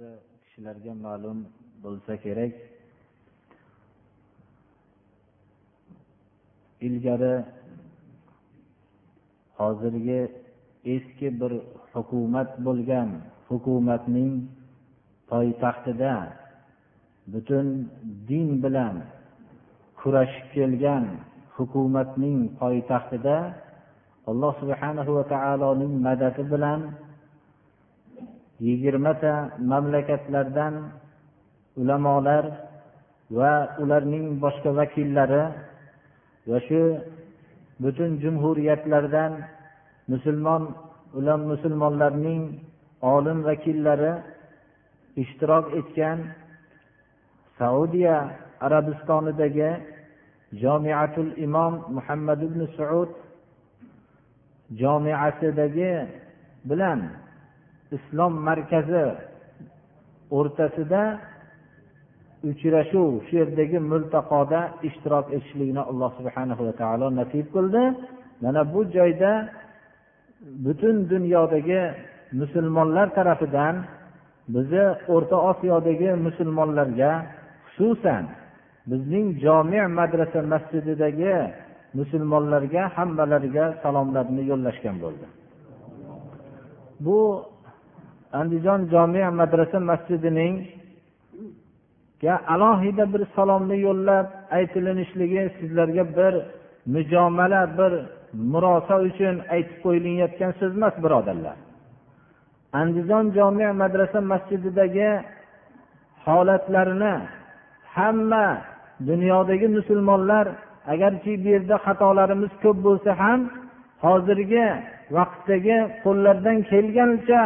ba'zi kishilarga ma'lum bo'lsa kerak. Ilgari hozirgi eski bir hukumat bo'lgan hukumatning poytaxtida butun din bilan kurashib kelgan hukumatning poytaxtida alloh subhanahu va taoloning madadi bilan yigirmata mamlakatlardan ulamolar va ularning boshqa vakillari va shu butun jumhuriyatlardan musulmon ulam musulmonlarning olim vakillari ishtirok etgan saudiya arabistonidagi jomiatul imom muhammad ibn saud jomiasidagi bilan islom markazi o'rtasida uchrashuv shu yerdagi multaqoda ishtirok etishlikni alloh subhana va taolo nasib qildi. Mana bu joyda butun dunyodagi musulmonlar tarafidan bizni o'rta osiyodagi musulmonlarga xususan bizning jami madrasa masjididagi musulmonlarga hammalariga salomlarni yo'llashgan bo'ldi. Bu andijon jome madrasa masjidining alohida bir salomni yo'llab aytilinishligi sizlarga bir mujomala bir murosa uchun aytib qo'yilayotgan so'z emas birodarlar. Andijon jome madrasa masjididagi holatlarini hamma dunyodagi musulmonlar agarki bu yerda xatolarimiz ko'p bo'lsa ham hozirgi vaqtdagi qo'llaridan kelgancha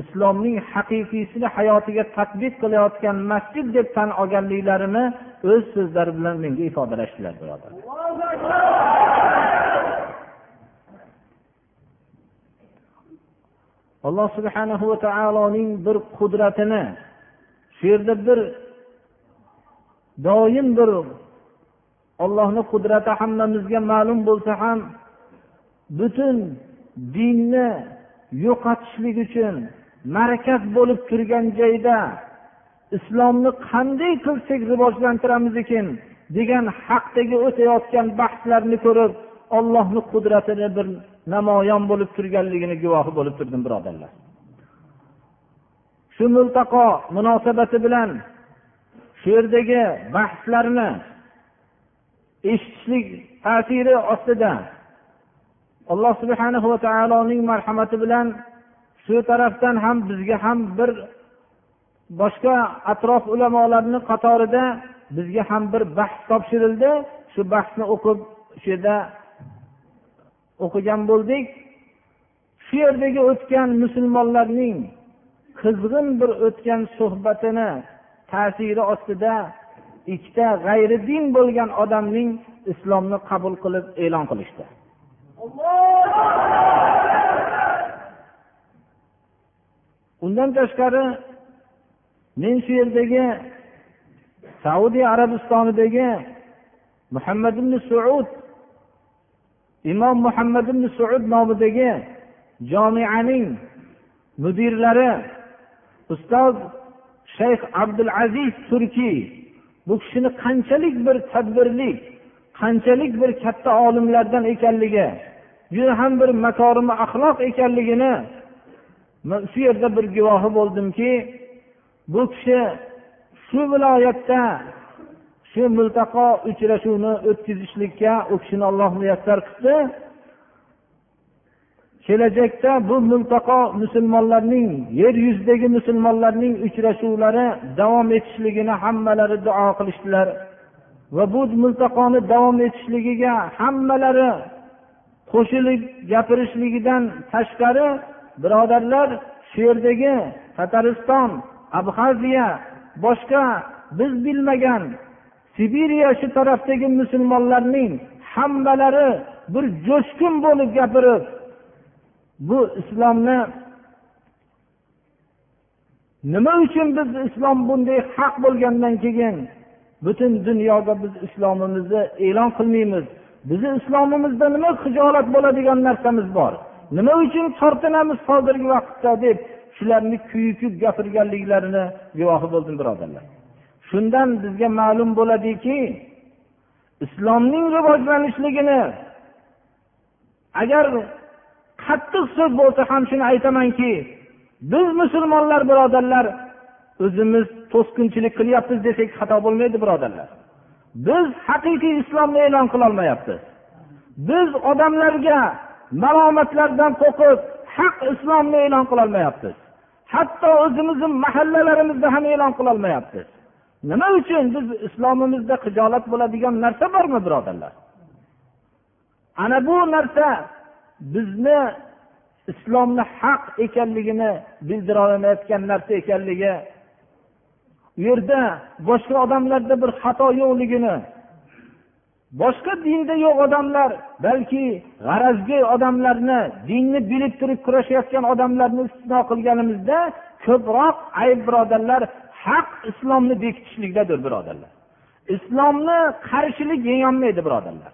islomning haqiqiysini hayotiga tadbiq qilayotgan masjid deb tan olganliklarini o'z so'zlari bilan menga ifodalashdilar birodar. Alloh subhanahu va taoloning bir qudratini shu yerda bir doim bir ollohni qudrati hammamizga ma'lum bo'lsa ham butun dinni yo'qotishlik uchun markaz bo'lib turgan joyda islomni qanday qilsak rivojlantiramiz ekan degan haqdagi o'tayotgan bahslarni ko'rib ollohni qudratini bir namoyon bo'lib turganligini guvohi bo'lib turdim birodarlar. Shu multaqo munosabati bilan shu yerdagi bahslarni eshitishlik ta'siri ostida alloh subhana va taoloning marhamati bilan shu tarafdan ham bizga ham bir boshqa atrof ulamolarni qatorida bizga ham bir bahs topshirildi. Shu bahsni o'qib shu yerda o'qigan bo'ldik. Shu yerdagi o'tgan musulmonlarning qizg'in bir o'tgan suhbatini ta'siri ostida ikkita g'ayri din bo'lgan odamning islomni qabul qilib e'lon qilishdi. Undan tashqari men shu yerdagi saudiya arabistonidagi muhammad ibn suud imom muhammad ibn suud nomidagi jomianing mudirlari ustoz shayx abdul aziz turkiy. Bu kishini qanchalik bir tadbirli qanchalik bir katta olimlardan ekanligi juda ham bir makorimi axloq ekanligini shu yerda bir guvohi bo'ldimki bu kishi shu viloyatda shu multaqo uchrashuvni o'tkazishlikka u kishini olloh muyassar qildi kelajakda bu multaqo musulmonlarning yer yuzidagi musulmonlarning uchrashuvlari davom etishligini hammalari duo qilishdilar va bu multaqoni davom etishligiga hammalari qo'shilib gapirishligidan tashqari birodarlar shu yerdagi tatariston abxaziya boshqa biz bilmagan sibiriya shu tarafdagi musulmonlarning hammalari bir jo'shqin bo'lib gapirib bu islomni nima uchun biz islom bunday haq bo'lgandan keyin butun dunyoga biz islomimizni e'lon qilmaymiz? Bizni islomimizda nima hijolat bo'ladigan narsamiz bor? Nima uchun tortinamiz hozirgi vaqtda deb shularni kuyikib gapirganliklarini guvohi bo'ldim birodarlar. Shundan bizga ma'lum bo'ladiki islomning rivojlanishligini agar qattiq so'z bo'lsa ham shuni aytamanki biz musulmonlar birodarlar o'zimiz to'sqinchilik qilyapmiz desak xato bo'lmaydi birodarlar. Biz haqiqiy islomni e'lon qilolmayapmiz. Biz odamlarga malomatlardan qo'rqib haq islomni e'lon qilolmayapmiz hatto o'zimizni mahallalarimizda ham e'lon qilolmayapmiz nima uchun biz islomimizda hijolat bo'ladigan narsa bormi birodarlar? Ana bu narsa bizni islomni haq ekanligini bildira olmayotgan narsa ekanligi u yerda boshqa odamlarda bir xato yo'qligini boshqa dinda yo'q odamlar balki g'arazgi odamlarni dinni bilib turib kurashayotgan odamlarni istisno qilganimizda ko'proq ayb birodarlar haq islomni bekitishlikdadir birodarlar. Islomni qarshilik yengolmaydi birodarlar.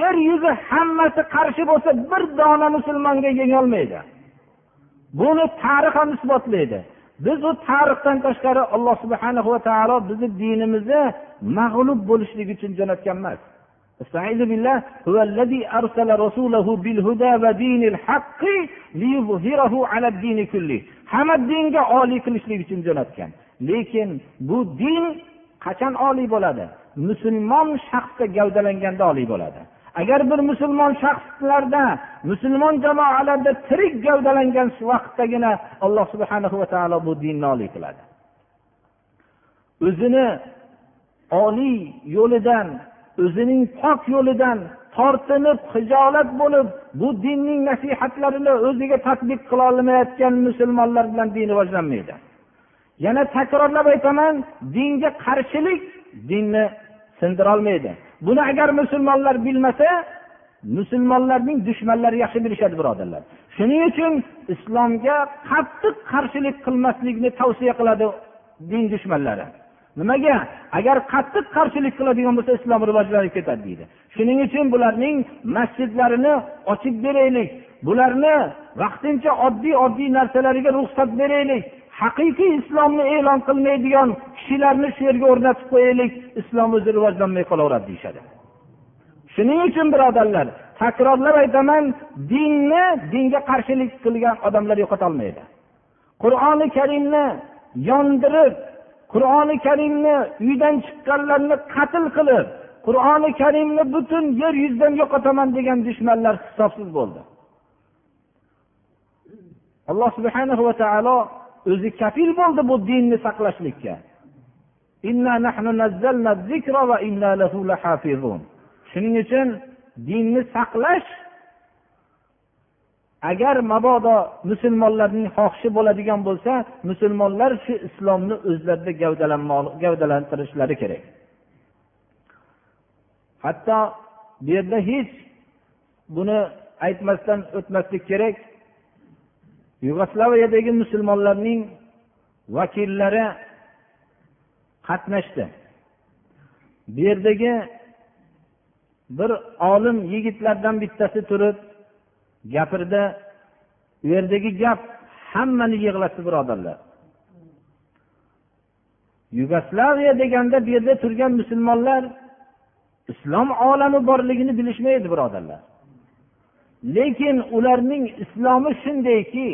Yer yuzi hammasi qarshi bo'lsa bir dona musulmonga yengolmaydi buni tarix ham isbotlaydi. biz u tarixdan tashqari alloh subhana va taolo bizni dinimizni mag'lub bo'lishlik uchun jo'natgan emas استعيذ بالله هو الذي أرسل رسوله بالهدى ودين الحق ليظهره على الدين كله hamma dinga oliy qilishlik uchun jo'natgan lekin bu din qachon oliy bo'ladi musulmon shaxsda gavdalanganda oliy bo'ladi Agar bir musulmon shaxslarda musulmon jamoalarda tirik gavdalangan vaqtdagina alloh subhana va taolo bu dinni oliy qiladi. O'zini oliy yo'lidan o'zining pok yo'lidan tortinib hijolat bo'lib bu dinning nasihatlarini o'ziga tadbiq qila olmayotgan musulmonlar bilan din rivojlanmaydi. Yana takrorlab aytaman dinga qarshilik dinni sindirolmaydi buni agar musulmonlar bilmasa musulmonlarning dushmanlari yaxshi bilishadi birodarlar. Shuning uchun islomga qattiq qarshilik qilmaslikni tavsiya qiladi din dushmanlari. Nimaga? Agar qattiq qarshilik qiladigan bo'lsa islom rivojlanib ketadi deydi. Shuning uchun bularning masjidlarini ochib beraylik. Bularni vaqtincha oddiy oddiy narsalariga ruxsat beraylik. Haqiqiy islomni e'lon qilmaydigan kishilarni shu yerga o'rnatib qo'yaylik islom o'zi rivojlanmay qolaveradi deyishadi. Shuning uchun birodarlar takrorlab aytaman dinni dinga qarshilik qilgan odamlar yo'qotolmaydi. Qur'oni karimni yondirib qur'oni karimni uydan chiqqanlarni qatl qilib qur'oni karimni butun yer yuzidan yo'qotaman degan dushmanlar hisobsiz bo'ldi. Alloh subhana va taolo o'zi kafil bo'ldi bu dinni saqlashlikka. Shuning uchun dinni saqlash agar mabodo musulmonlarning xohishi bo'ladigan bo'lsa musulmonlar shu islomni o'zlarida gavdalantirishlari kerak. Hatto bu yerda hech buni aytmasdan o'tmaslik kerak. Yugoslaviyadagi musulmonlarning vakillari qatnashdi. Bu yerdagi bir olim yigitlardan bittasi turib gapirdi u yerdagi gap hammani yig'latdi birodarlar. Yugoslaviya deganda bu yerda turgan musulmonlar islom olami borligini bilishmaydi birodarlar. Lekin ularning islomi shundayki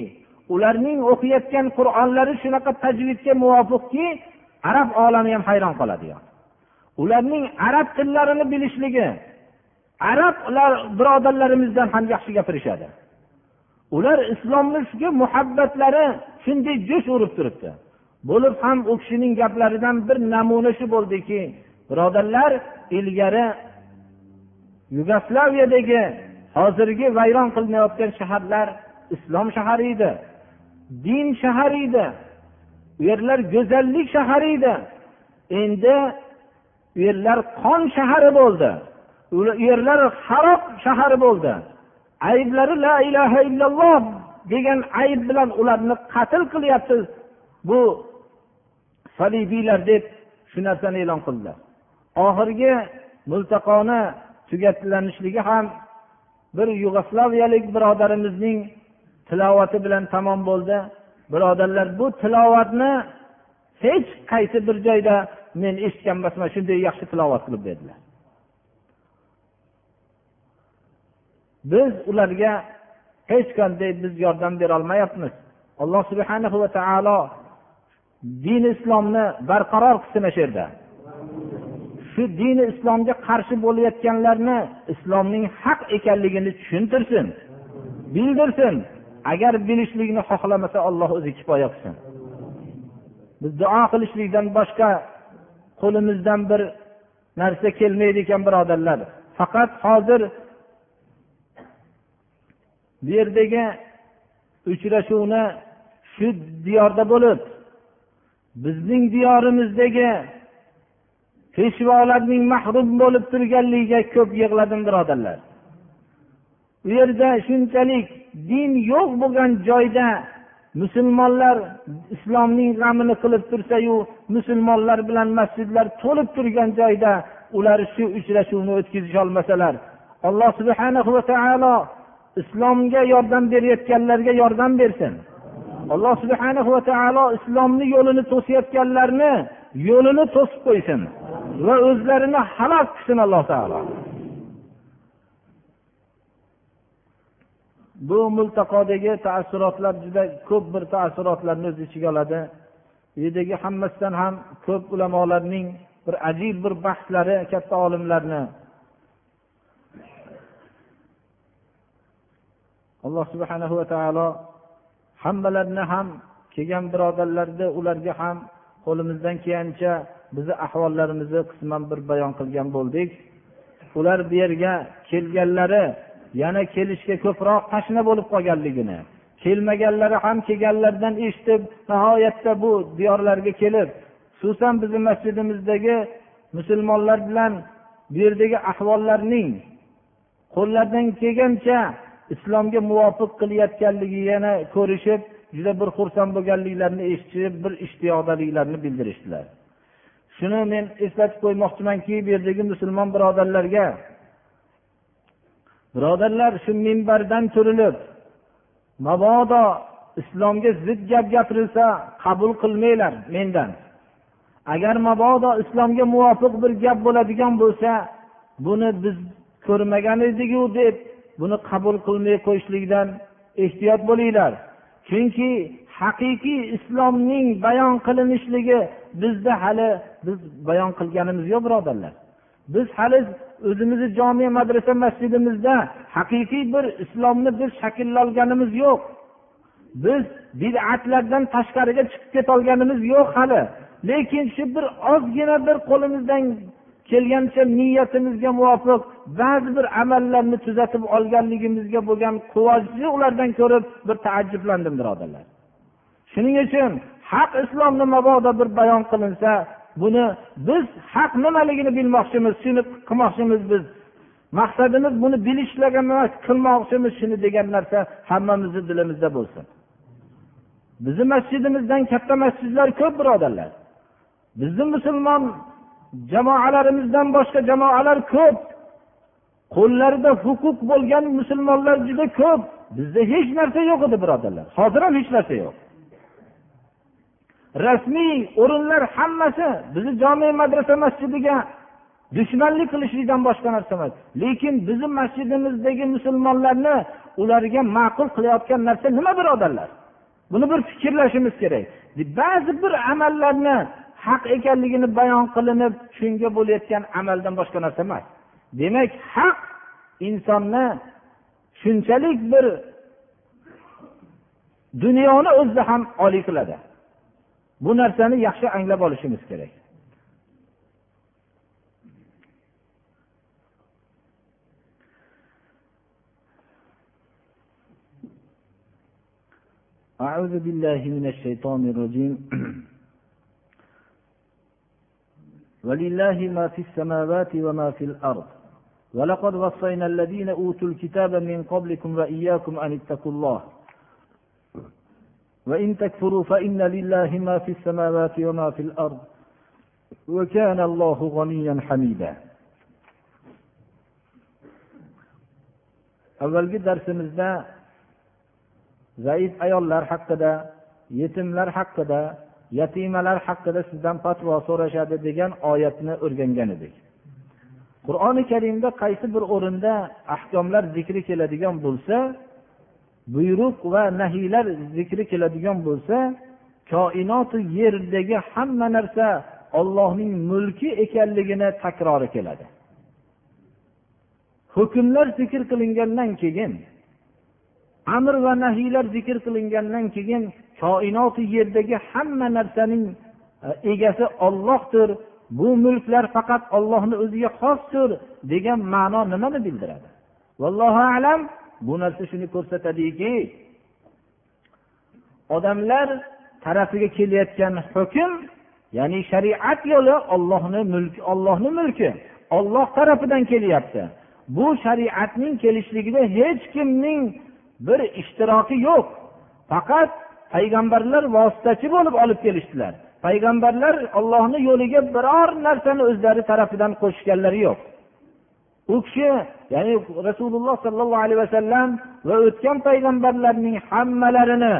ularning o'qiyotgan qur'onlari shunaqa tajvidga muvofiqki arab olami ham hayron qoladi ularning arab tillarini bilishligi arablar birodarlarimizdan ham yaxshi gapirishadi. Ular islomga muhabbatlari shunday jo'sh urib turibdi. Bo'lib ham u kishining gaplaridan bir namuna shu bo'ldiki birodarlar ilgari yugoslaviyadagi hozirgi vayron qilinayotgan shaharlar islom shahari edi din shahari edi. U yerlar go'zallik shahari edi. Endi u yerlar qon shahari bo'ldi. U yerlar harob shahari bo'ldi. Ayblari la ilaha illalloh degan ayb bilan ularni qatl qilyapsiz. Bu salibiylar deb shu narsani e'lon qildilar. Oxirgi multaqoni tugatlanishligi ham bir yugoslaviyalik birodarimizning tilovati bilan tamom bo'ldi. Birodarlar bu tilovatni hech qaysi bir joyda men eshitgan emasman shunday yaxshi tilovat qilib berdilar. Biz ularga hech qanday biz yordam berolmayapmiz alloh subhana va taolo din islomni barqaror qilsin shu yerda shu dini islomga qarshi bo'layotganlarni islomning haq ekanligini tushuntirsin bildirsin. Agar bilishlikni xohlamasa olloh o'zi kifoya qilsin. Biz duo qilishlikdan boshqa qo'limizdan bir narsa kelmaydi ekan birodarlar. Faqat hozir bu yerdagi uchrashuvni shu diyorda bo'lib bizning diyorimizdagi peshvolarning mahrum bo'lib turganligiga ko'p yig'ladim birodarlar. U yerda shunchalik din yo'q bo'lgan joyda musulmonlar islomning g'amini qilib tursayu musulmonlar bilan masjidlar to'lib turgan joyda ular shu uchrashuvni o'tkazisholmasalar alloh subhana va taolo islomga yordam berayotganlarga yordam bersin. Alloh subhana va taolo islomni yo'lini to'sayotganlarni yo'lini to'sib qo'ysin va o'zlarini halok qilsin alloh taolo. Bu multaqodagi taassurotlar juda ko'p bir taassurotlarni o'z ichiga oladi. Bu yerdagi hammasidan ham ko'p ulamolarning bir ajib bir bahslari katta olimlarni. Alloh subhanahu va taolo hammalarini ham kelgan birodarlarni ularga ham qo'limizdan kelgancha bizni ahvollarimizni qisman bir bayon qilgan bo'ldik. Ular bu yerga kelganlari yana kelishga ko'proq tashna bo'lib qolganligini kelmaganlari ham kelganlardan eshitib nihoyatda bu diyorlarga kelib xususan bizni masjidimizdagi musulmonlar bilan bu yerdagi ahvollarning qo'llaridan kelgancha islomga muvofiq qilayotganligini ko'rishib juda bir xursand bo'lganliklarini eshitib bir ishtiyoqdaliklarini bildirishdilar. Shuni men eslatib qo'ymoqchimanki bu yerdagi musulmon birodarlarga birodarlar shu minbardan turilib mabodo islomga zid gap gapirilsa qabul qilmanglar mendan. Agar mabodo islomga muvofiq bir gap bo'ladigan bo'lsa buni biz ko'rmagan ediku deb buni qabul qilmay qo'yishlikdan ehtiyot bo'linglar. Chunki haqiqiy islomning bayon qilinishligi bizda hali biz bayon qilganimiz yo'q birodarlar. Biz hali o'zimizni jome madrasa masjidimizda haqiqiy bir islomni biz shakllolganimiz yo'q. Biz bid'atlardan tashqariga chiqib ketolganimiz yo'q hali. Lekin shu bir ozgina bir qo'limizdan kelgancha niyatimizga muvofiq ba'zi bir amallarni tuzatib olganligimizga bo'lgan quvonchni ulardan ko'rib bir taajjublandim birodarlar. Shuning uchun haq islomni mabodo bir bayon qilinsa buni biz haq nimaligini bilmoqchimiz shuni qilmoqchimiz biz. Maqsadimiz buni bilishlik emas qilmoqchimiz shuni degan narsa hammamizni dilimizda bo'lsin. Bizni masjidimizdan katta masjidlar ko'p birodarlar. Bizni musulmon jamoalarimizdan boshqa jamoalar ko'p. Qo'llarida huquq bo'lgan musulmonlar juda ko'p. Bizda hech narsa yo'q edi birodarlar. Hozir ham hech narsa yo'q. Rasmiy o'rinlar hammasi bizni jome madrasa masjidiga dushmanlik qilishlikdan boshqa narsa emas. Lekin bizni masjidimizdagi musulmonlarni ularga ma'qul qilayotgan narsa nima birodarlar? Buni bir fikrlashimiz kerak. Ba'zi bir amallarni haq ekanligini bayon qilinib shunga bo'layotgan amaldan boshqa narsa emas. Demak haq insonni shunchalik bir dunyoni o'zida ham oliy qiladi. Bu narsani yaxshi anglab olishimiz kerak أعوذ بالله من الشيطان الرجيم ولله ما في السماوات وما في الأرض ولقد وصينا الذين أوتوا الكتاب من قبلكم وإياكم أن اتقوا الله وإن تكفروا فإن لله ما في السماوات وما في الأرض وكان الله غنيا حميدا avvalgi darsimizda zaif ayollar haqida yetimlar haqida yatimalar haqida sizdan fatvo so'rashadi degan oyatni o'rgangan edik qur'oni karimda qaysi bir o'rinda ahkomlar zikri keladigan bo'lsa buyruq va nahiylar zikri keladigan bo'lsa koinoti yerdagi hamma narsa ollohning mulki ekanligini takrori keladi. Hukmlar zikr qilingandan keyin amr va nahiylar zikr qilingandan keyin koinoti yerdagi hamma narsaning e, egasi ollohdir bu mulklar faqat ollohni o'ziga xosdir degan ma'no nimani bildiradi? Vallohu alam. Bu narsa shuni ko'rsatadiki odamlar tarafiga kelayotgan hukm ya'ni shariat yo'li ollohni mulki ollohni mulki olloh tarafidan kelyapti. Bu shariatning kelishligida hech kimning bir ishtiroki yo'q. Faqat payg'ambarlar vositachi bo'lib olib kelishdilar. Payg'ambarlar ollohni yo'liga biror narsani o'zlari tarafidan qo'shganlari yo'q. U kishi ya'ni rasululloh sollallohu alayhi vasallam va o'tgan payg'ambarlarning hammalarini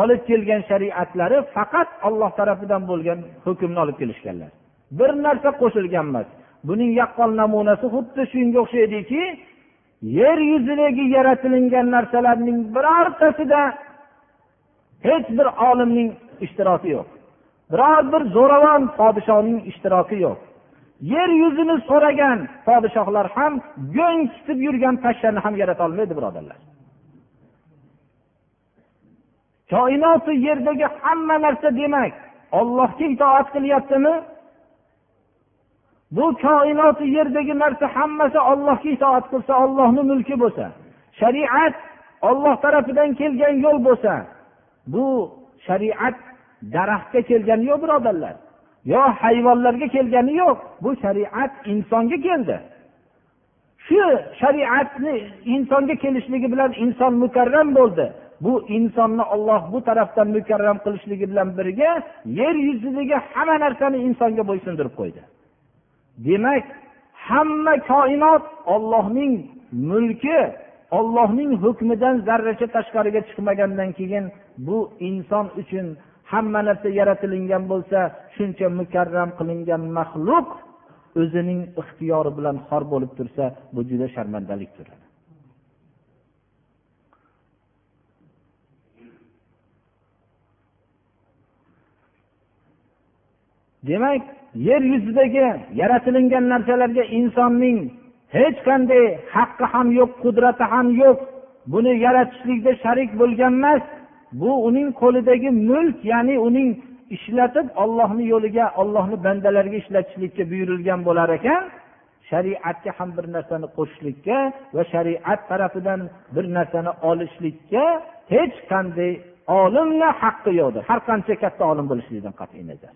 olib kelgan shariatlari faqat olloh tarafidan bo'lgan hukmni olib kelishganlar. Bir narsa qo'shilgan emas. Buning yaqqol namunasi xuddi shunga o'xshaydiki yer yuzidagi yaratilingan narsalarning birortasida hech bir olimning ishtiroki yo'q. Biror bir zo'ravon podshoning ishtiroki yo'q. Yer yuzini so'ragan podshohlar ham go'ng tutib yurgan pashshani ham yaratolmaydi birodarlar. Koinoti yerdagi hamma narsa demak ollohga itoat qilyaptimi? Bu koinoti yerdagi narsa hammasi ollohga itoat qilsa ollohni mulki bo'lsa shariat olloh tarafidan kelgan yo'l bo'lsa bu shariat daraxtga kelgani yo'q birodarlar. Yo hayvonlarga kelgani yo'q bu shariat insonga keldi. Shu shariatni insonga kelishligi bilan inson mukarram bo'ldi. Bu insonni olloh bu tarafdan mukarram qilishligi bilan birga yer yuzidagi hamma narsani insonga bo'ysundirib qo'ydi. Demak hamma koinot ollohning mulki ollohning hukmidan zarracha tashqariga chiqmagandan keyin bu inson uchun hamma narsa yaratilingan bo'lsa shuncha mukarram qilingan maxluq o'zining ixtiyori bilan xor bo'lib tursa bu juda sharmandalikdir demak yer yuzidagi yaratilingan narsalarga insonning hech qanday haqqi ham yo'q qudrati ham yo'q. Buni yaratishlikda sharik bo'lgan emas bu uning qo'lidagi mulk ya'ni uning ishlatib ollohni yo'liga ollohni bandalariga ishlatishlikka buyurilgan bo'lar ekan shariatga ham bir narsani qo'shishlikka va shariat tarafidan bir narsani olishlikka hech qanday olimni haqqi yo'qdir. Har qancha katta olim bo'lishligidan qat'iy nazar.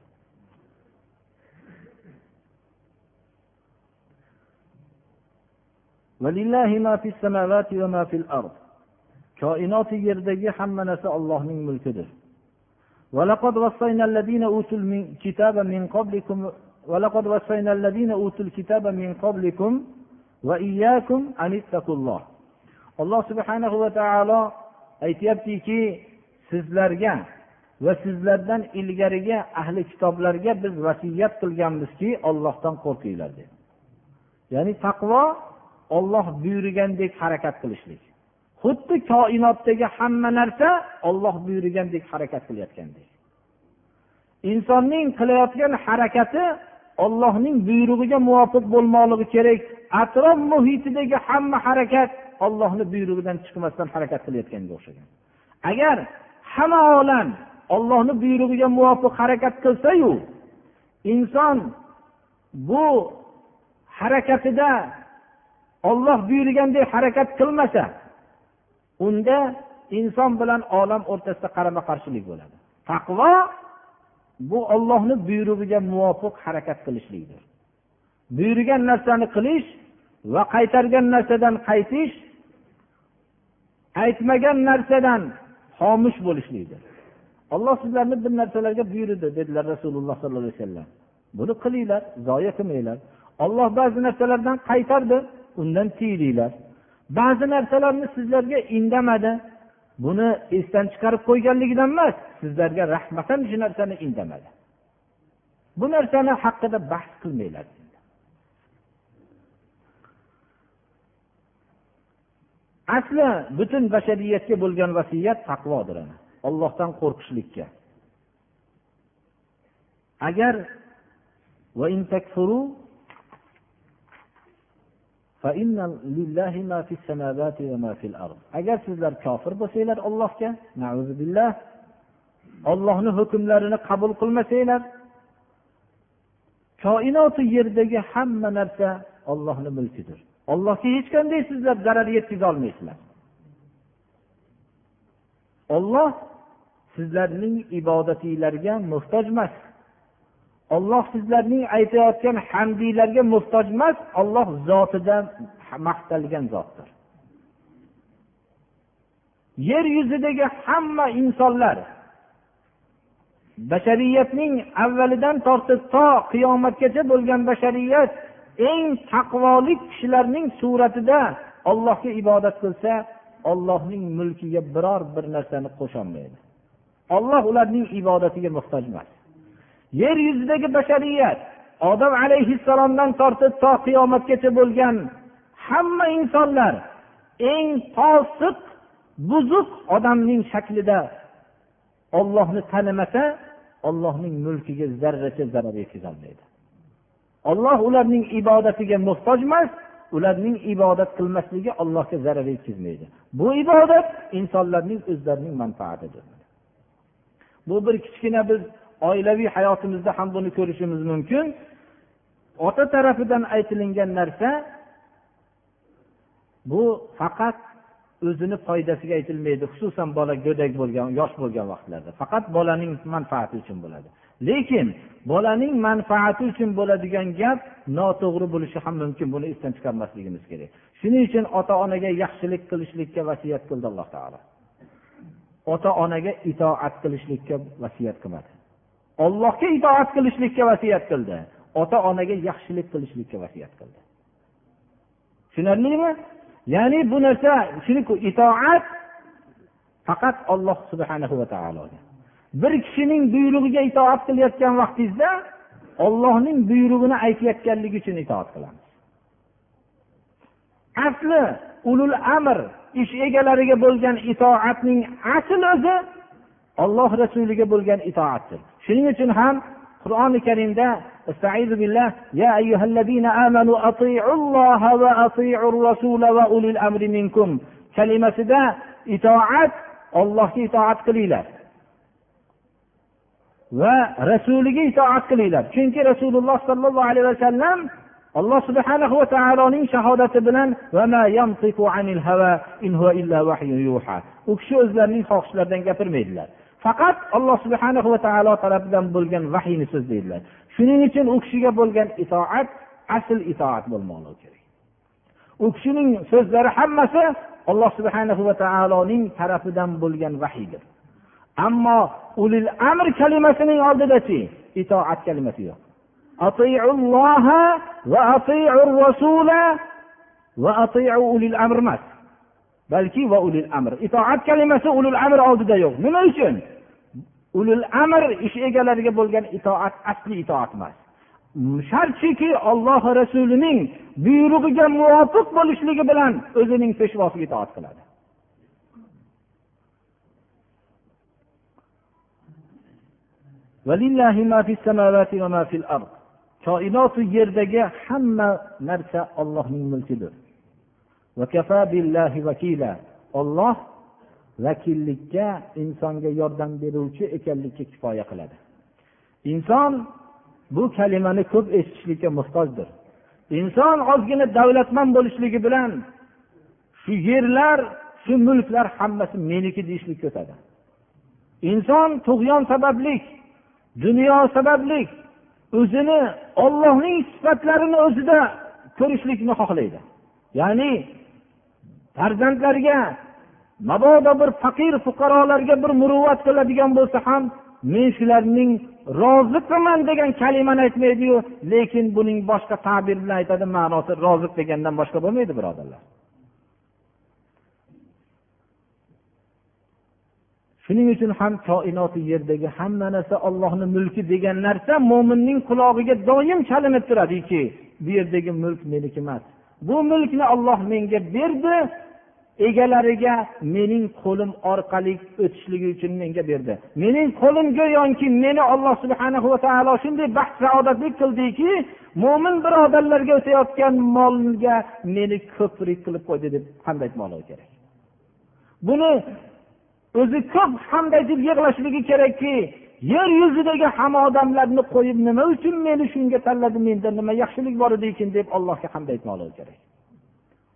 koinoti yerdagi hamma narsa ollohning mulkidir ولقد وصينا الذين أوتوا الكتاب من قبلكم ولقد وصينا الذين أوتوا الكتاب من قبلكم وإياكم أن اتقوا الله alloh subhanahu va taolo aytyaptiki sizlarga va sizlardan ilgariga ahli kitoblarga biz vasiyat qilganmizki ollohdan qo'rqinglar deb ya'ni taqvo olloh buyurgandek harakat qilishlik Xuddi koinotdagi hamma narsa olloh buyurgandek harakat qilayotgandek insonning qilayotgan harakati ollohning buyrug'iga muvofiq bo'lmoqligi kerak. Atrof muhitidagi hamma harakat ollohni buyrug'idan chiqmasdan harakat qilayotganga o'xshagan. Agar hamma olam ollohni buyrug'iga muvofiq harakat qilsayu inson bu harakatida olloh buyurgandek harakat qilmasa unda inson bilan olam o'rtasida qarama qarshilik bo'ladi. Taqvo bu ollohni buyrug'iga muvofiq harakat qilishlikdir. Buyurgan narsani qilish va qaytargan narsadan qaytish aytmagan narsadan xomush bo'lishlikdir. Olloh sizlarni bir narsalarga buyurdi dedilar rasululloh sollallohu alayhi vasallam. Buni qilinglar zoya qilmanglar. Olloh ba'zi narsalardan qaytardi undan tiyilinglar. Ba'zi narsalarni sizlarga indamadi. Buni esdan chiqarib qo'yganligidan emas sizlarga rahmatan shu narsani indamadi. Bu narsani haqida bahs qilmanglar asli butun bashariyatga bo'lgan vasiyat taqvodir ollohdan qo'rqishlikka. Agar agar sizlar kofir bo'lsanglar ollohga billah ollohni hukmlarini qabul qilmasanglar koinoti yerdagi hamma narsa ollohni mulkidir. Ollohga hech qanday sizlar zarar yetkaza olmaysizlar. Olloh sizlarning ibodatinglarga muhtoj emas olloh sizlarning aytayotgan hamdiylarga muhtoj emas olloh zotida maqtalgan zotdir. Yer yuzidagi hamma insonlar bashariyatning avvalidan tortib to qiyomatgacha bo'lgan bashariyat eng taqvoli kishilarning suratida ollohga ibodat qilsa ollohning mulkiga biror bir narsani qo'sholmaydi. Olloh ularning ibodatiga muhtoj emas. Yer yuzidagi bashariyat odam alayhissalomdan tortib to qiyomatgacha bo'lgan hamma insonlar eng fosiq buzuq odamning shaklida ollohni tanimasa ollohning mulkiga zarracha zarar yetkazolmaydi. Olloh ularning ibodatiga muhtoj emas ularning ibodat qilmasligi allohga zarar yetkazmaydi. Bu ibodat insonlarning o'zlarining manfaatidir. Bu bir kichkina biz oilaviy hayotimizda ham buni ko'rishimiz mumkin. Ota tarafidan aytilingan narsa bu faqat o'zini foydasiga aytilmaydi xususan bola go'dak bo'lgan yosh bo'lgan vaqtlarda. Faqat bolaning manfaati uchun bo'ladi. Lekin bolaning manfaati uchun bo'ladigan gap noto'g'ri bo'lishi ham mumkin buni esdan chiqarmasligimiz kerak. Shuning uchun ota onaga yaxshilik qilishlikka vasiyat qildi alloh taolo. Ota onaga itoat qilishlikka vasiyat qilmadi. Ollohga itoat qilishlikka vasiyat qildi. Ota onaga yaxshilik qilishlikka vasiyat qildi. Tushunarlimi? Ya'ni bu narsa shuni itoat faqat olloh subhanahu va taologa. Bir kishining buyrug'iga itoat qilayotgan vaqtingizda ollohning buyrug'ini aytayotganligi uchun itoat qilamiz. Asli ulul amr ish egalariga bo'lgan itoatning asl o'zi olloh rasuliga bo'lgan itoatdir. shuning uchun ham qur'oni karimda استعيذ بالله يا أيها الذين آمنوا أطيعوا الله وأطيعوا الرسول وأولي الأمر منكم kalimasida itoat ollohga itoat qilinglar va rasuliga itoat qilinglar chunki rasululloh sollallohu alayhi vasallam alloh subhanahu va taoloning shahodati bilan u kishi o'zlarining xohishlaridan gapirmaydilar Faqat alloh subhana va taolo tarafidan bo'lgan vahiyni so'zlaydilar shuning uchun u kishiga bo'lgan itoat asl itoat bo'lmoqligi kerak. U kishining so'zlari hammasi alloh subhana va taoloning tarafidan bo'lgan vahiydir ammo ulil amr kalimasining oldidachi itoat kalimasi yo'q. Va va ulil amr emas. Balki va ulil amr. Itoat kalimasi ulul amr oldida yo'q. Nima uchun? Ulul amr ish egalariga bo'lgan itoat asli itoat emas. Shartchiki olloh rasulining buyrug'iga muvofiq bo'lishligi bilan o'zining peshvosiga itoat qiladi. Koinotu yerdagi hamma narsa ollohning mulkidir. Olloh vakillikka insonga yordam beruvchi ekanlikka kifoya qiladi. Inson bu kalimani ko'p eshitishlikka muhtojdir. Inson ozgina davlatmand bo'lishligi bilan shu yerlar shu mulklar hammasi meniki deyishlikka o'tadi. Inson tug'yon sabablik dunyo sabablik o'zini ollohning sifatlarini o'zida ko'rishlikni xohlaydi. Ya'ni farzandlarga mabodo bir faqir fuqarolarga bir muruvvat qiladigan bo'lsa ham men shularning rozi qilman degan kalimani aytmaydiyu lekin buning boshqa tabir bilan aytadi ma'nosi rozi degandan boshqa bo'lmaydi birodarlar. Shuning uchun ham koinoti yerdagi hamma narsa ollohni mulki degan narsa mo'minning qulog'iga doim chalinib turadiki bu yerdagi mulk meniki emas bu mulkni olloh menga berdi egalariga mening qo'lim orqali o'tishligi uchun menga berdi. Mening qo'lim go'yoki meni olloh subhana va taolo shunday baxt saodatli qildiki mo'min birodarlarga o'tayotgan molga meni ko'prik qilib qo'ydi deb hamd aytmoqligi kerak? Buni o'zi ko'p hamd aytib yig'lashligi kerakki yer yuzidagi hamma odamlarni qo'yib nima uchun meni shunga tanladi menda nima yaxshilik bor edi ekan deb allohga hamd aytmoqligi kerak?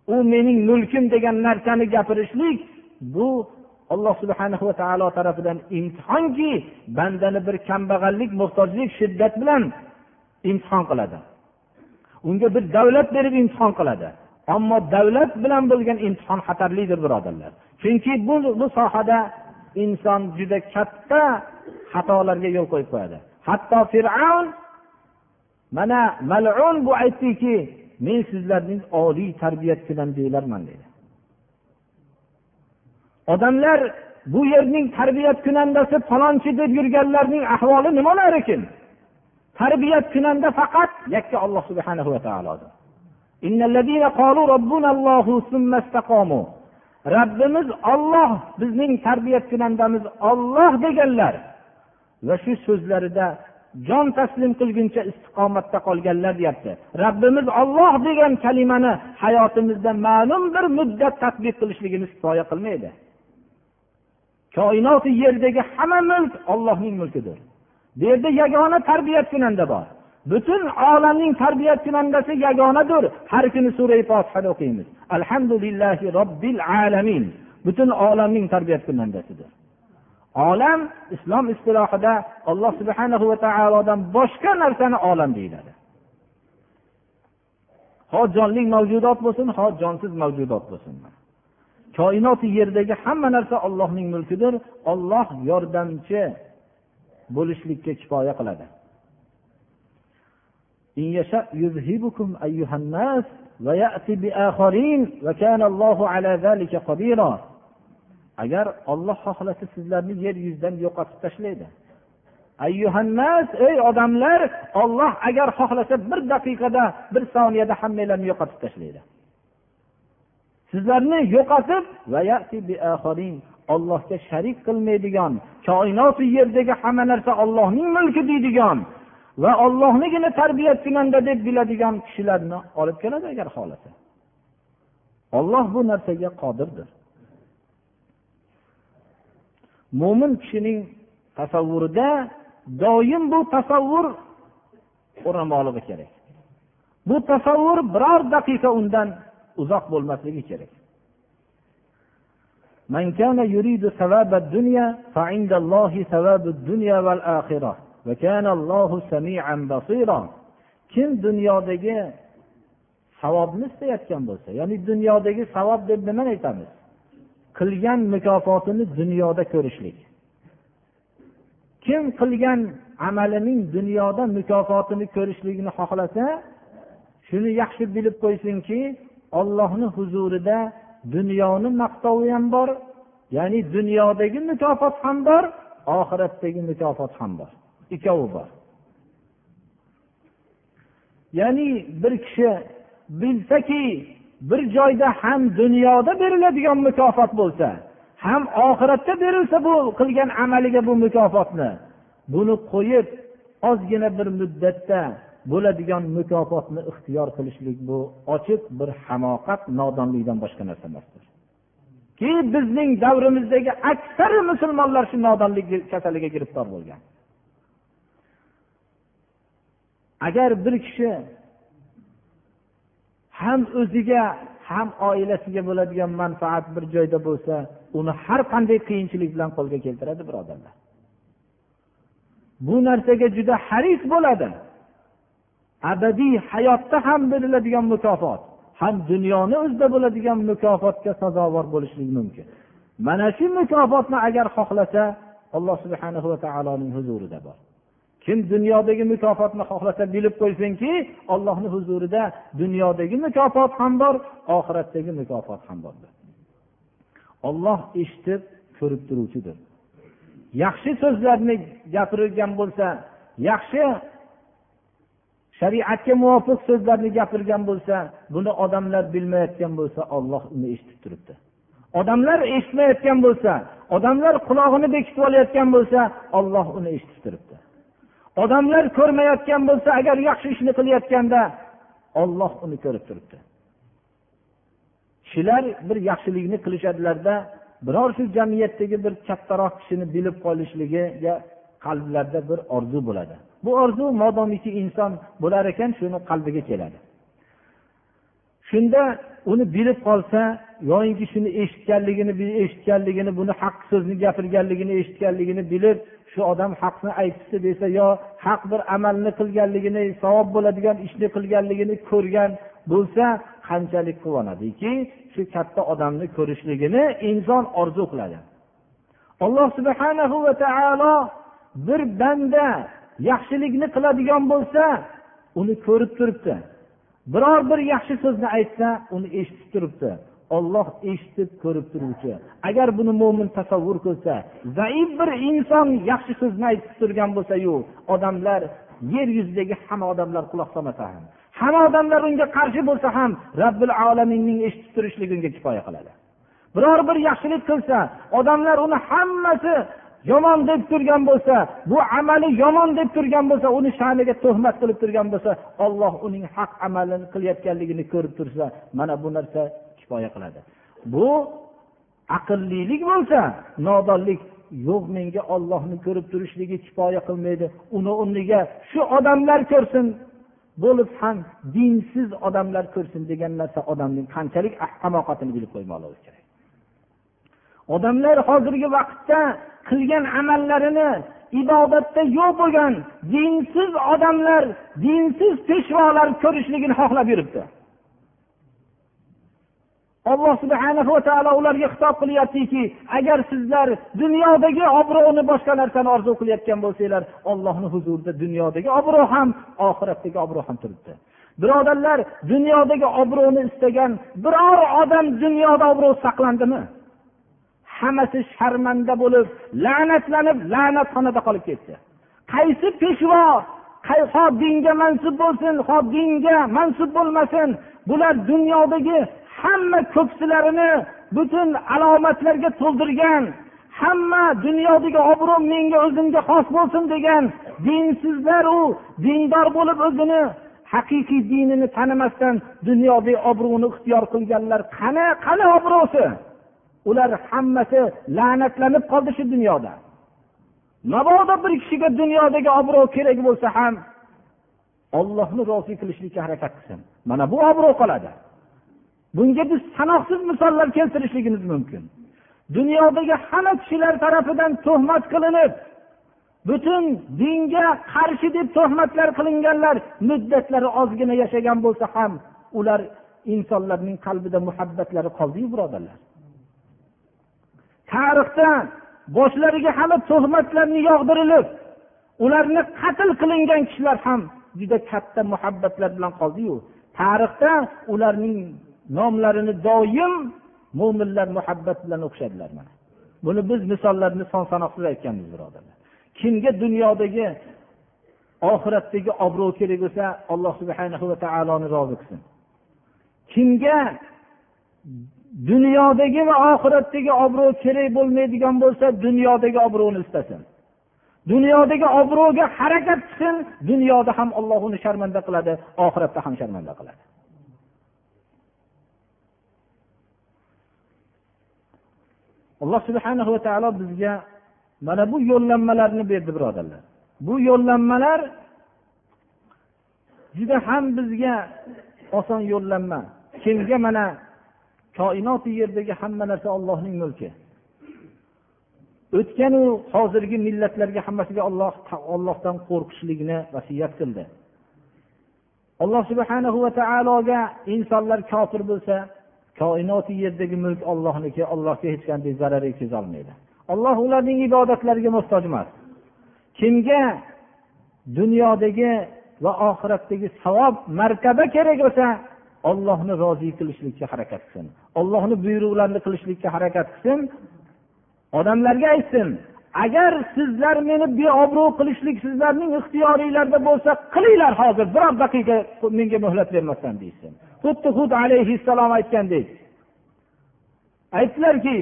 U mening mulkim degan narsani gapirishlik bu alloh subhana va taolo tarafidan imtihonki bandani bir kambag'allik muhtojlik shiddat bilan imtihon qiladi. Unga bir davlat berib imtihon qiladi. Ammo davlat bilan bo'lgan imtihon xatarlidir birodarlar. Chunki bu bu sohada inson juda katta xatolarga yo'l qo'yib qo'yadi. Hatto fir'avn mana malun bu aytdiki men sizlarning oliy tarbiyat deyilarman dedi odamlar bu yerning tarbiyat kunandasi falonchi deb yurganlarning ahvoli nimalar ekan? Tarbiyat kunanda faqat yakka alloh subhanahu va taolodir. Robbimiz olloh bizning tarbiyat kunandamiz olloh deganlar va shu so'zlarida jon taslim qilguncha istiqomatda qolganlar deyapti. Rabbimiz olloh degan kalimani hayotimizda ma'lum bir muddat tadbiq qilishligimiz kifoya qilmaydi. Koinoti yerdagi hamma mulk ollohning mulkidir. Bu yerda yagona tarbiyat kunanda bor. Butun olamning tarbiyat kunandasi yagonadir har kuni sura fotihani o'qiymiz. Alhamdulillahi robbil alamin. Butun olamning tarbiyat kunandasidir. Olam islom istilohida alloh subhana va taolodan boshqa narsani olam deyiladi. Ho jonli mavjudot bo'lsin ho jonsiz mavjudot bo'lsin. Koinoti yerdagi hamma narsa ollohning mulkidir. Olloh yordamchi bo'lishlikka kifoya qiladi. Agar olloh xohlasa sizlarni yer yuzidan yo'qotib tashlaydi. Ayyuhannas ey odamlar olloh agar xohlasa bir daqiqada bir soniyada hammanglarni yo'qotib tashlaydi. Sizlarni yo'qotib ollohga sharik qilmaydigan koinoti yerdagi hamma narsa ollohning mulki deydigan va ollohnigina tarbiya kunanda deb biladigan kishilarni olib keladi agar xohlasa. Olloh bu narsaga qodirdir. mo'min kishining tasavvurida doim bu tasavvur o'rnamoqligi kerak bu tasavvur biror daqiqa undan uzoq bo'lmasligi kerak من كان يريد ثواب الدنيا فعند الله ثواب الدنيا والآخرة وكان الله سميعا بصيرا kim dunyodagi savobni istayotgan bo'lsa ya'ni dunyodagi savob deb nimani aytamiz Qilgan mukofotini dunyoda ko'rishlik. Kim qilgan amalining dunyoda mukofotini ko'rishligini xohlasa shuni yaxshi bilib qo'ysinki ollohni huzurida dunyoni maqtovi ham bor ya'ni dunyodagi mukofot ham bor oxiratdagi mukofot ham bor. Ikkovi bor. Ya'ni bir kishi bilsaki bir joyda ham dunyoda beriladigan mukofot bo'lsa ham oxiratda berilsa bu qilgan amaliga bu mukofotni buni qo'yib ozgina bir muddatda bo'ladigan mukofotni ixtiyor qilishlik bu ochiq bir hamoqat nodonlikdan boshqa narsa emasdir. Ki bizning davrimizdagi aksari musulmonlar shu nodonlik kasaliga giriftor bo'lgan. Agar bir kishi ham o'ziga ham oilasiga bo'ladigan manfaat bir joyda bo'lsa uni har qanday qiyinchilik bilan qo'lga keltiradi birodarlar bu narsaga juda haris bo'ladi. Abadiy hayotda ham beriladigan mukofot ham dunyoni o'zida bo'ladigan mukofotga sazovor bo'lishlik mumkin. Mana shu mukofotni agar xohlasa alloh subhanahu va taoloning huzurida bor. Kim dunyodagi mukofotni xohlasa bilib qo'ysinki ollohni huzurida dunyodagi mukofot ham bor oxiratdagi mukofot ham bor. Olloh eshitib ko'rib turuvchidir. Yaxshi so'zlarni gapirgan bo'lsa yaxshi shariatga muvofiq so'zlarni gapirgan bo'lsa buni odamlar bilmayotgan bo'lsa olloh uni eshitib turibdi. Odamlar eshitmayotgan bo'lsa odamlar qulog'ini bekitib olayotgan bo'lsa olloh uni eshitib turibdi. Odamlar ko'rmayotgan bo'lsa agar yaxshi ishni qilayotganda olloh uni ko'rib turibdi. Kishilar bir yaxshilikni qilishadilarda biror shu jamiyatdagi bir kattaroq kishini bilib qolishligiga qalblarida bir orzu bo'ladi. Bu orzu modomiki inson bo'lar ekan shuni qalbiga keladi. Shunda uni bilib qolsa yoyinki shuni eshitganligini eshitganligini buni haq so'zni gapirganligini eshitganligini bilib shu odam haqni aytibdi desa yo haq bir amalni qilganligini savob bo'ladigan ishni qilganligini ko'rgan bo'lsa qanchalik quvonadiki shu katta odamni ko'rishligini inson orzu qiladi. Alloh subhanahu va taolo bir banda yaxshilikni qiladigan bo'lsa uni ko'rib turibdi. Biror bir yaxshi so'zni aytsa uni eshitib turibdi. Olloh eshitib ko'rib turuvchi. Agar buni mo'min tasavvur qilsa zaif bir inson yaxshi so'zni aytib turgan bo'lsayu odamlar yer yuzidagi hamma odamlar quloq solmasa ham hamma odamlar unga qarshi bo'lsa ham robbil alaminning eshitib turishligi unga kifoya qiladi. Biror bir yaxshilik qilsa odamlar uni hammasi yomon deb turgan bo'lsa bu amali yomon deb turgan bo'lsa uni sha'niga tuhmat qilib turgan bo'lsa olloh uning haq amalini qilayotganligini ko'rib tursa mana bu narsa kifoya qiladi. Bu aqllilik bo'lsa nodonlik yo'q menga ollohni ko'rib turishligi kifoya qilmaydi. Uni o'rniga shu odamlar ko'rsin bo'lib ham dinsiz odamlar ko'rsin degan narsa odamning qanchalik hamoqatini bilib qo'ymoqligi kerak. Odamlar hozirgi vaqtda qilgan amallarini ibodatda yo'q bo'lgan dinsiz odamlar dinsiz peshvolar ko'rishligini xohlab yuribdi. Alloh subhana va taolo ularga xitob qilyaptiki agar sizlar dunyodagi obro'ni boshqa narsani orzu qilayotgan bo'lsanglar ollohni huzurida dunyodagi obro' ham oxiratdagi obro' ham turibdi. Birodarlar dunyodagi obro'ni istagan biror odam dunyoda obro' saqlandimi? Hammasi sharmanda bo'lib la'natlanib la'natxonada qolib ketdi. Qaysi peshvo ho dinga mansub bo'lsin ho dinga mansub bo'lmasin bular dunyodagi hamma ko'ksilarini butun alomatlarga to'ldirgan hamma dunyodagi obro' menga o'zimga xos bo'lsin degan dinsizlaru dindor bo'lib o'zini haqiqiy dinini tanimasdan dunyoviy obro'ni ixtiyor qilganlar qani qani obro'si? Ular hammasi la'natlanib qoldi shu dunyoda. Mabodo bir kishiga dunyodagi obro' kerak bo'lsa ham ollohni rozi qilishlikka harakat qilsin. Mana bu obro' qoladi. Bunga biz sanoqsiz misollar keltirishligimiz mumkin. Dunyodagi hamma kishilar tarafidan tuhmat qilinib butun dinga qarshi deb tuhmatlar qilinganlar muddatlari ozgina yashagan bo'lsa ham ular insonlarning qalbida muhabbatlari qoldiyu birodarlar. Tarixda boshlariga hamma tuhmatlarni yog'dirilib ularni qatl qilingan kishilar ham juda katta muhabbatlar bilan qoldiyu. Tarixda ularning nomlarini doim mo'minlar muhabbat bilan o'qishadilar mana. Buni biz misollarni son sanoqsiz aytganmiz birodarlar. Kimga dunyodagi oxiratdagi obro' kerak bo'lsa alloh subhana va taoloni rozi qilsin. Kimga dunyodagi va oxiratdagi obro' kerak bo'lmaydigan bo'lsa dunyodagi obro'ni istasin. Dunyodagi obro'ga harakat qilsin dunyoda ham olloh uni sharmanda qiladi oxiratda ham sharmanda qiladi. Alloh subhana va taolo bizga mana bu yo'llanmalarni berdi birodarlar. Bu yo'llanmalar juda ham bizga oson yo'llanma. Kimga mana koinoti yerdagi hamma narsa ollohning mulki. O'tganu hozirgi millatlarga hammasiga olloh ollohdan qo'rqishlikni vasiyat qildi. Alloh subhana va taologa insonlar kofir bo'lsa koinoti yerdagi mulk ollohniki allohga hech qanday zarar yetkazolmaydi olloh ularning ibodatlariga muhtoj emas. Kimga dunyodagi va oxiratdagi savob martaba kerak bo'lsa ollohni rozi qilishlikka harakat qilsin. Ollohni buyruqlarini qilishlikka harakat qilsin. Odamlarga aytsin agar sizlar meni beobro' qilishlik sizlarning ixtiyoringlarda bo'lsa qilinglar hozir biror daqiqa menga muhlat bermasdan deyishsin xuddi hud alayhissalom aytgandek. Aytdilarki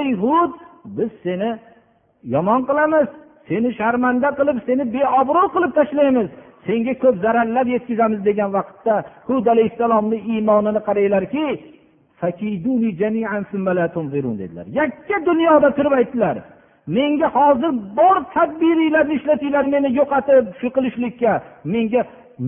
ey hud biz seni yomon qilamiz. Seni sharmanda qilib seni beobro' qilib tashlaymiz. Senga ko'p zararlar yetkazamiz degan vaqtda hud alayhissalomni iymonini qaranglarki dedilar. Yakka dunyoda turib aytdilar. Menga hozir bor tadbiringlarni ishlatinglar meni yo'qotib shu qilishlikka. Menga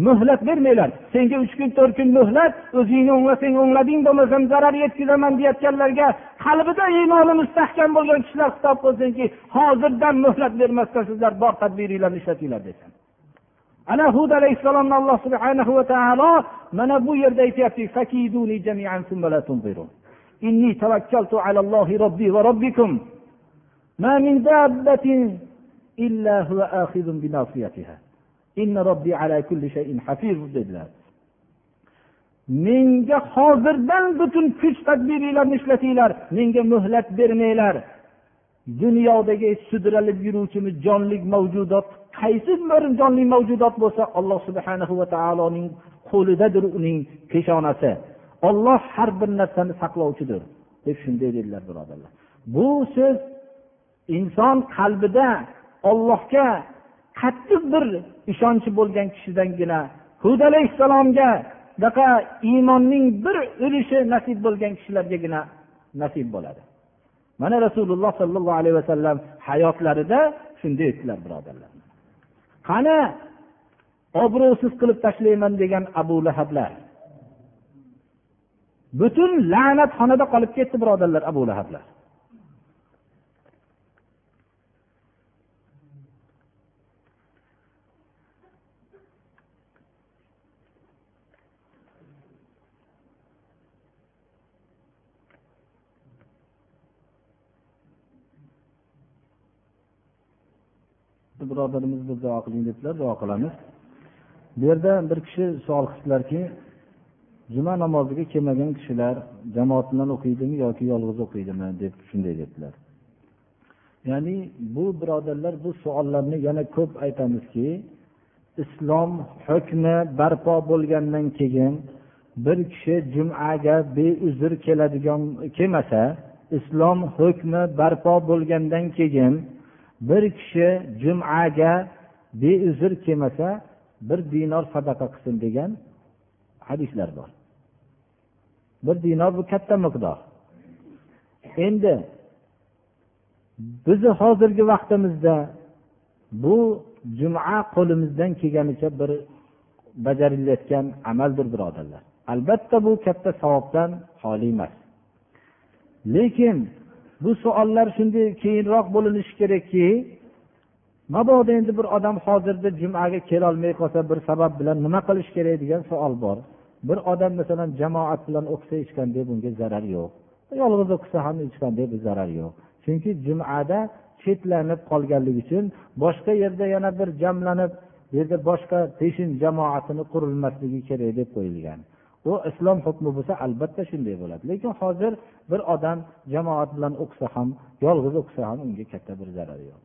muhlat bermanglar senga uch kun to'rt kun muhlat o'zingni o'nglasang o'nglading bo'lmasam zarar yetkazaman deyayotganlarga qalbida iymoni mustahkam bo'lgan kishilar xitob qilsinki hozirdan muhlat bermasdan sizlar bor tadbiringlarni ishlatinglar desin ana hud alayhissalomni alloh subhanahu va taolo mana bu yerda aytyapti ما من دابة إلا هو آخذ بناصيتها inna robbi ala kulli shayin hafiz dedilar. Menga hozirdan butun kuch tadbiringlarni ishlatinglar menga muhlat bermanglar. Dunyodagi sudralib yuruvchimiz jonli mavjudot qaysi bir jonli mavjudot bo'lsa alloh subhana va taoloning qo'lidadir uning peshonasi. Olloh har bir narsani saqlovchidir deb shunday dedilar birodarlar. Bu so'z inson qalbida ollohga qattiq bir ishonchi bo'lgan kishidangina hud alayhissalomga bunaqa iymonning bir ulushi nasib bo'lgan kishilargagina nasib bo'ladi. Mana rasululloh sollallohu alayhi vasallam hayotlarida shunday aytdilar birodarlar. Qani obro'siz qilib tashlayman degan abu lahablar. Butun la'natxonada qolib ketdi birodarlar abu lahablar. Birodarimiz bir duo qiling debdilar duo qilamiz. Bu yerda bir kishi savol qilibdilarki juma namoziga kelmagan kishilar jamoat bilan o'qiydimi yoki yolg'iz o'qiydimi deb shunday debdilar ya'ni bu birodarlar bu savollarni yana ko'p aytamizki islom hukmi barpo bo'lgandan keyin bir kishi jumaga beuzr keladigan kelmasa islom hukmi barpo bo'lgandan keyin bir kishi jumaga beuzr kelmasa bir dinor sadaqa qilsin degan hadislar bor. Bir dinor bu katta miqdor. Endi bizni hozirgi vaqtimizda bu juma qo'limizdan kelganicha bir bajarilayotgan amaldir birodarlar. Albatta bu katta savobdan xoli emas. Lekin bu savollar shunday keyinroq bo'linishi kerakki mabodo endi bir odam hozirda jumaga kelolmay qolsa bir sabab bilan nima qilish kerak degan savol bor. Bir odam masalan jamoat bilan o'qisa hech qanday bunga zarar yo'q. Yolg'iz o'qisa ham hech qanday bir zarar yo'q. Chunki jumada chetlanib qolganligi uchun boshqa yerda yana bir jamlanib bu yerda boshqa peshin jamoatini qurilmasligi kerak deb qo'yilgan. Bu islom hukmi bo'lsa albatta shunday bo'ladi. Lekin hozir bir odam jamoat bilan o'qisa ham yolg'iz o'qisa ham unga katta bir zarari yo'q.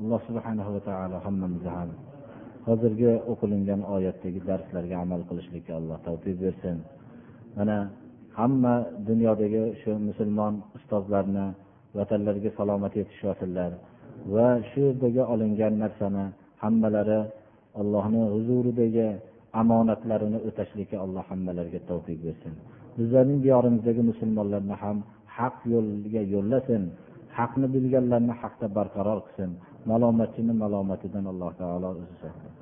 Alloh subhanahu va taolo hammamizni ham hozirgi o'qilingan oyatdagi darslarga amal qilishlikka alloh tavfiq bersin. Mana hamma dunyodagi shu musulmon ustozlarni vatanlariga salomat yetishmasinlar va shu yerdagi olingan narsani hammalari allohni huzuridagi omonatlarini o'tashlikka alloh hammalariga tavfiq bersin. Bizlarning diyorimizdagi musulmonlarni ham haq yo'lga yo'llasin haqni bilganlarni haqda barqaror qilsin malomatchini malomatidan alloh taolo o'zi saqlasin.